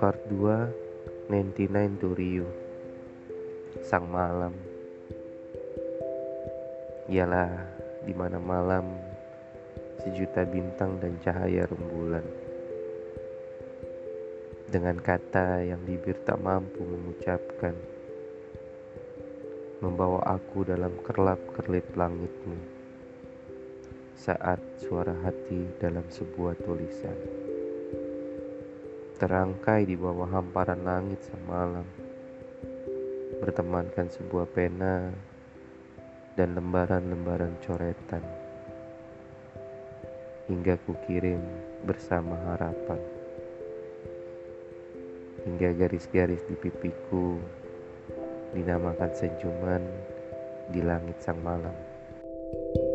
Part 2 99 to Rio. Sang malam. Ialah di mana malam sejuta bintang dan cahaya rembulan. Dengan kata yang bibir tak mampu mengucapkan Membawa aku dalam kerlap-kerlip langitmu Saat suara hati dalam sebuah tulisan terangkai di bawah hamparan langit semalam, bertemankan sebuah pena dan lembaran-lembaran coretan, hingga kukirim bersama harapan, hingga garis-garis di pipiku dinamakan senyuman di langit sang malam. thank you